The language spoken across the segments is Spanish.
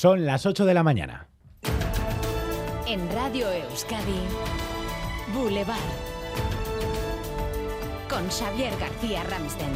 Son las 8 de la mañana. En Radio Euskadi, Boulevard. Con Xavier García Ramsten.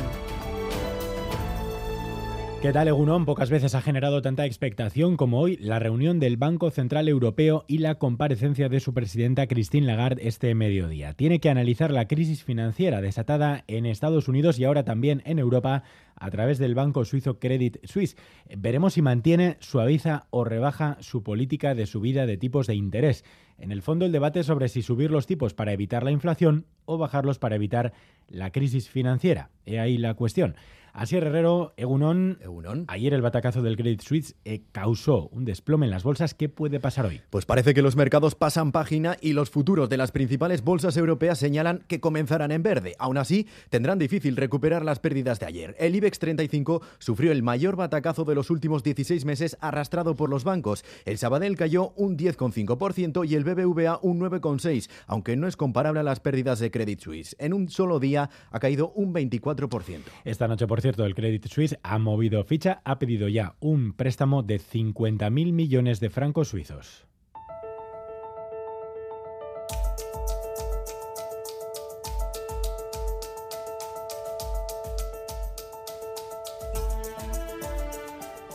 ¿Qué tal, Egunon? Pocas veces ha generado tanta expectación como hoy la reunión del Banco Central Europeo y la comparecencia de su presidenta Christine Lagarde este mediodía. Tiene que analizar la crisis financiera desatada en Estados Unidos y ahora también en Europa a través del banco suizo Credit Suisse. Veremos si mantiene, suaviza o rebaja su política de subida de tipos de interés. En el fondo, el debate sobre si subir los tipos para evitar la inflación o bajarlos para evitar la crisis financiera. He ahí la cuestión. Así Herrero, Egunon, Egunon. Ayer el batacazo del Credit Suisse eh, causó un desplome en las bolsas. ¿Qué puede pasar hoy? Pues parece que los mercados pasan página y los futuros de las principales bolsas europeas señalan que comenzarán en verde. Aún así, tendrán difícil recuperar las pérdidas de ayer. El IBEX 35 sufrió el mayor batacazo de los últimos 16 meses arrastrado por los bancos. El Sabadell cayó un 10,5% y el BBVA un 9,6%, aunque no es comparable a las pérdidas de Credit Suisse. En un solo día ha caído un 24%. Esta noche, por cierto, el Credit Suisse ha movido ficha, ha pedido ya un préstamo de 50.000 millones de francos suizos.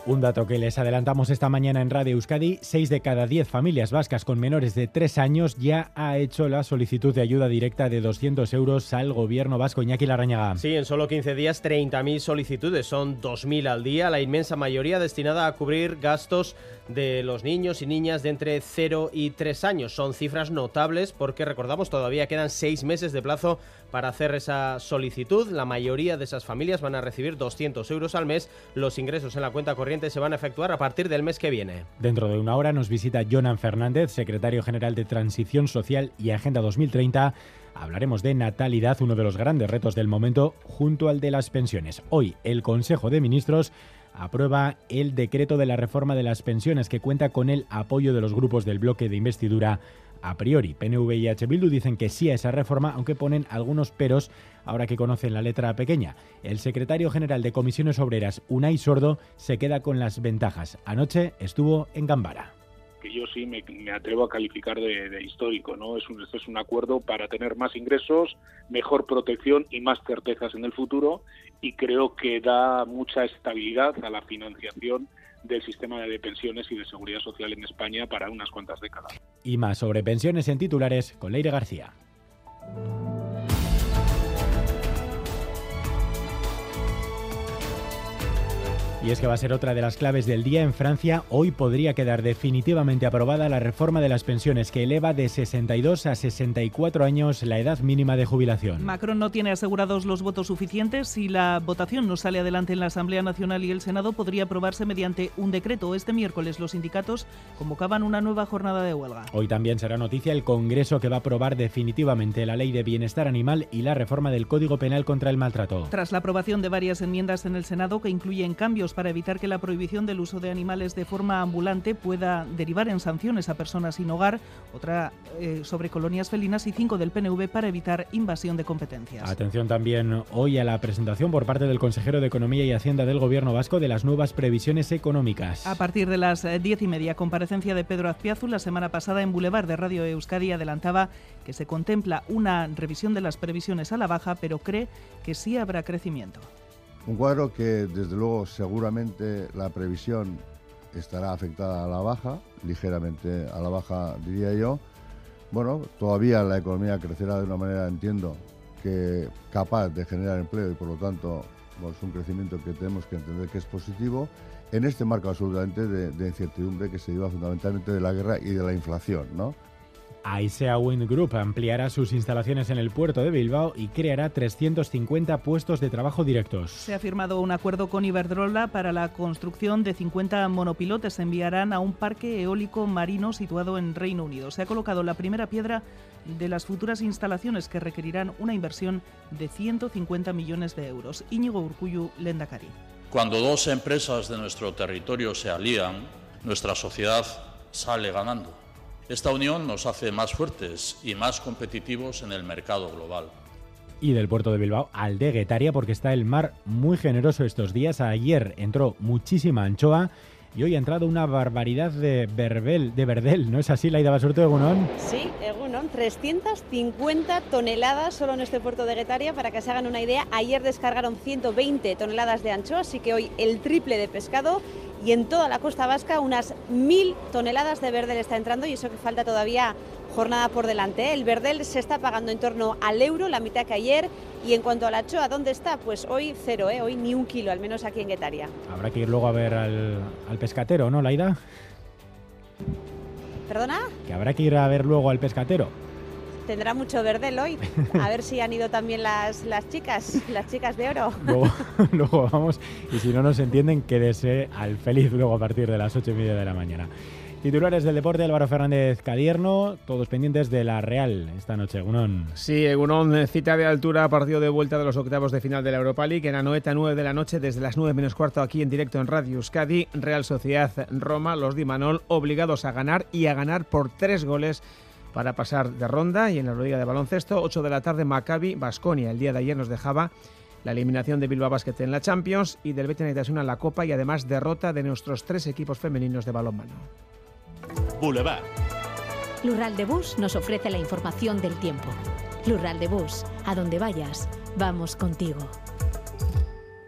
Un dato que les adelantamos esta mañana en Radio Euskadi, 6 de cada 10 familias vascas con menores de 3 años ya ha hecho la solicitud de ayuda directa de 200 euros al gobierno vasco. Iñaki Larañaga. Sí, en solo 15 días 30.000 solicitudes, son 2.000 al día, la inmensa mayoría destinada a cubrir gastos de los niños y niñas de entre 0 y 3 años. Son cifras notables porque recordamos todavía quedan 6 meses de plazo para hacer esa solicitud. La mayoría de esas familias van a recibir 200 euros al mes. Los ingresos en la cuenta corriente se van a efectuar a partir del mes que viene. Dentro de una hora nos visita Jonan Fernández, secretario general de Transición Social y Agenda 2030. Hablaremos de natalidad, uno de los grandes retos del momento, junto al de las pensiones. Hoy el Consejo de Ministros aprueba el decreto de la reforma de las pensiones que cuenta con el apoyo de los grupos del bloque de investidura a priori. PNV y H. Bildu dicen que sí a esa reforma, aunque ponen algunos peros ahora que conocen la letra pequeña. El secretario general de Comisiones Obreras, Unai Sordo, se queda con las ventajas. Anoche estuvo en Gambara que yo sí me, atrevo a calificar de, de, histórico, ¿no? Es un, este es un acuerdo para tener más ingresos, mejor protección y más certezas en el futuro y creo que da mucha estabilidad a la financiación del sistema de pensiones y de seguridad social en España para unas cuantas décadas. Y más sobre pensiones en titulares con Leire García. Y es que va a ser otra de las claves del día en Francia. Hoy podría quedar definitivamente aprobada la reforma de las pensiones que eleva de 62 a 64 años la edad mínima de jubilación. Macron no tiene asegurados los votos suficientes. Si la votación no sale adelante en la Asamblea Nacional y el Senado, podría aprobarse mediante un decreto. Este miércoles los sindicatos convocaban una nueva jornada de huelga. Hoy también será noticia el Congreso que va a aprobar definitivamente la Ley de Bienestar Animal y la reforma del Código Penal contra el Maltrato. Tras la aprobación de varias enmiendas en el Senado que incluyen cambios para evitar que la prohibición del uso de animales de forma ambulante pueda derivar en sanciones a personas sin hogar, otra eh, sobre colonias felinas y cinco del PNV para evitar invasión de competencias. Atención también hoy a la presentación por parte del consejero de Economía y Hacienda del Gobierno Vasco de las nuevas previsiones económicas. A partir de las eh, diez y media, comparecencia de Pedro Azpiazu la semana pasada en Boulevard de Radio Euskadi adelantaba que se contempla una revisión de las previsiones a la baja, pero cree que sí habrá crecimiento. Un cuadro que desde luego seguramente la previsión estará afectada a la baja, ligeramente a la baja diría yo. Bueno, todavía la economía crecerá de una manera, entiendo, que capaz de generar empleo y por lo tanto pues, un crecimiento que tenemos que entender que es positivo en este marco absolutamente de, incertidumbre que se lleva fundamentalmente de la guerra y de la inflación, ¿no? Aisea Wind Group ampliará sus instalaciones en el puerto de Bilbao y creará 350 puestos de trabajo directos. Se ha firmado un acuerdo con Iberdrola para la construcción de 50 monopilotes. Se enviarán a un parque eólico marino situado en Reino Unido. Se ha colocado la primera piedra de las futuras instalaciones que requerirán una inversión de 150 millones de euros. Íñigo Urcuyu, Lendakari. Cuando dos empresas de nuestro territorio se alían, nuestra sociedad sale ganando. Esta unión nos hace más fuertes y más competitivos en el mercado global. Y del puerto de Bilbao al de Guetaria porque está el mar muy generoso estos días. Ayer entró muchísima anchoa y hoy ha entrado una barbaridad de verbel, de verdel, ¿no es así, Laida Basurto de Gunón? Sí, Egunon, 350 toneladas solo en este puerto de Guetaria, para que se hagan una idea, ayer descargaron 120 toneladas de anchoa, así que hoy el triple de pescado y en toda la costa vasca unas mil toneladas de verdel está entrando y eso que falta todavía jornada por delante. ¿eh? El verdel se está pagando en torno al euro, la mitad que ayer. Y en cuanto a la choa, ¿dónde está? Pues hoy cero, ¿eh? hoy ni un kilo, al menos aquí en Guetaria. Habrá que ir luego a ver al, al pescatero, ¿no, Laida? ¿Perdona? Que habrá que ir a ver luego al pescatero. Tendrá mucho verdel hoy. A ver si han ido también las, las chicas, las chicas de oro. Luego, luego vamos, y si no nos entienden, quédese al feliz luego a partir de las ocho y media de la mañana. Titulares del deporte, Álvaro Fernández Cadierno, todos pendientes de la Real esta noche, Gunón. Sí, Gunón, cita de altura, partido de vuelta de los octavos de final de la Europa League en la noeta 9 de la noche, desde las 9 menos cuarto aquí en directo en Radio Euskadi, Real Sociedad Roma, los Di Manol, obligados a ganar y a ganar por tres goles para pasar de ronda y en la Liga de baloncesto, 8 de la tarde, Maccabi, Basconia. El día de ayer nos dejaba la eliminación de Bilbao Basket en la Champions y del Betis en la Copa y además derrota de nuestros tres equipos femeninos de balonmano. Boulevard. Lural de Bus nos ofrece la información del tiempo. Lural de Bus, a donde vayas, vamos contigo.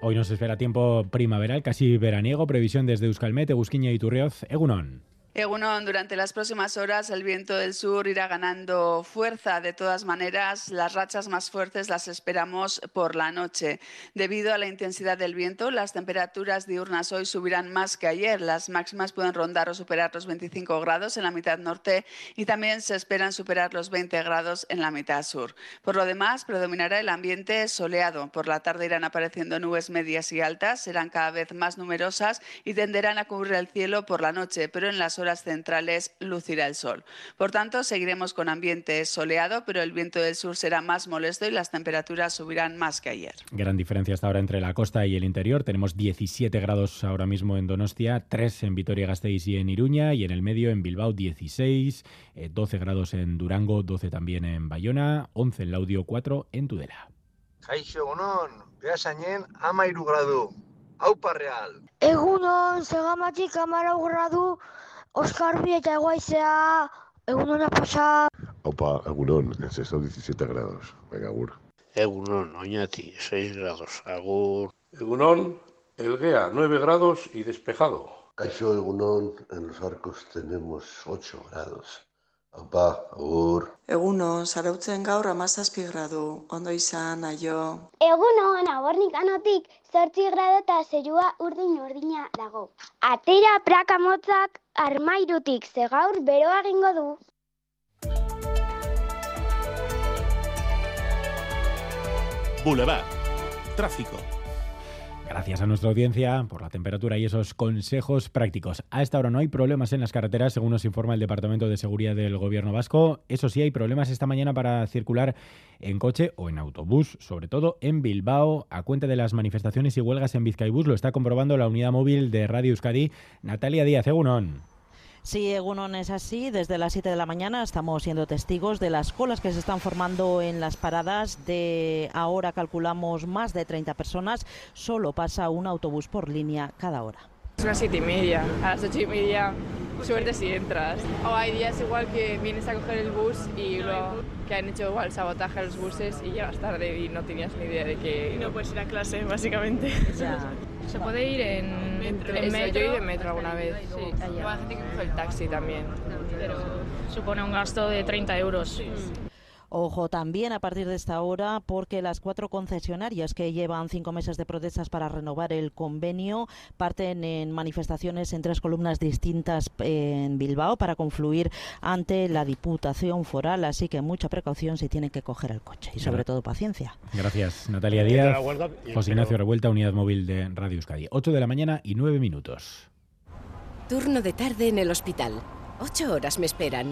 Hoy nos espera tiempo primaveral, casi veraniego, previsión desde Euskalmet, Egusquiña y Turrioz, Egunon. Egunon, durante las próximas horas el viento del sur irá ganando fuerza. De todas maneras, las rachas más fuertes las esperamos por la noche. Debido a la intensidad del viento, las temperaturas diurnas hoy subirán más que ayer. Las máximas pueden rondar o superar los 25 grados en la mitad norte y también se esperan superar los 20 grados en la mitad sur. Por lo demás, predominará el ambiente soleado. Por la tarde irán apareciendo nubes medias y altas, serán cada vez más numerosas y tenderán a cubrir el cielo por la noche, pero en las horas centrales lucirá el sol. Por tanto, seguiremos con ambiente soleado, pero el viento del sur será más molesto y las temperaturas subirán más que ayer. Gran diferencia hasta ahora entre la costa y el interior. Tenemos 17 grados ahora mismo en Donostia, 3 en Vitoria-Gasteiz y en Iruña, y en el medio en Bilbao 16, 12 eh, grados en Durango, 12 también en Bayona, 11 en Laudio, 4 en Tudela. Kaixo, egunon, behasainen ama gradu. Aupa real. Egunon, segamatik amarau gradu, Oskarbi eta eguaizea, egunon pasa. Opa, egunon, es estos 17 grados. Venga, agur. Egunon, oñati, 6 grados. Agur. Egunon, Elguea, 9 grados y despejado. Caixo Egunon, en los arcos tenemos 8 grados. Opa, agur. Egunon, zarautzen gaur amazazpi gradu, ondo izan, aio. Egunon, abornik anotik, zortzi grado eta zerua urdin urdina dago. Atera praka motzak armairutik, ze gaur beroa egingo du. Boulevard. Tráfico. Gracias a nuestra audiencia por la temperatura y esos consejos prácticos. A esta hora no hay problemas en las carreteras, según nos informa el Departamento de Seguridad del Gobierno Vasco. Eso sí, hay problemas esta mañana para circular en coche o en autobús, sobre todo en Bilbao, a cuenta de las manifestaciones y huelgas en Vizcaibús. Lo está comprobando la unidad móvil de Radio Euskadi, Natalia Díaz, Egunon. Sí, Egunon es así. Desde las 7 de la mañana estamos siendo testigos de las colas que se están formando en las paradas. De ahora calculamos más de 30 personas. Solo pasa un autobús por línea cada hora. Es las 7 y media. A las 8 y media, suerte si entras. O hay días igual que vienes a coger el bus y luego que han hecho igual sabotaje a los buses y llegas tarde y no tenías ni idea de que... Y no puedes ir a clase, básicamente. Ya. Se puede ir en metro. En metro. Yo he ido en metro alguna vez. Sí. Hay gente que coge el taxi también. Pero supone un gasto de 30 euros. Ojo también a partir de esta hora porque las cuatro concesionarias que llevan cinco meses de protestas para renovar el convenio parten en manifestaciones en tres columnas distintas en Bilbao para confluir ante la Diputación Foral. Así que mucha precaución si tienen que coger el coche y sobre todo paciencia. Gracias Natalia Díaz. José Ignacio Revuelta, Unidad Móvil de Radio Euskadi. 8 de la mañana y 9 minutos. Turno de tarde en el hospital. Ocho horas me esperan.